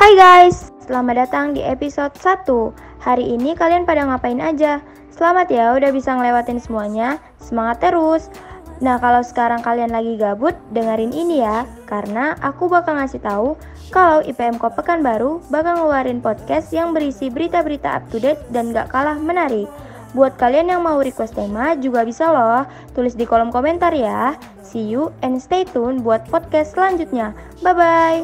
Hai guys, selamat datang di episode 1 Hari ini kalian pada ngapain aja? Selamat ya udah bisa ngelewatin semuanya. Semangat terus. Nah kalau sekarang kalian lagi gabut, dengerin ini ya. Karena aku bakal ngasih tahu kalau IPM Kopekan baru bakal ngeluarin podcast yang berisi berita-berita up to date dan gak kalah menarik. Buat kalian yang mau request tema juga bisa loh, tulis di kolom komentar ya. See you and stay tune buat podcast selanjutnya. Bye bye.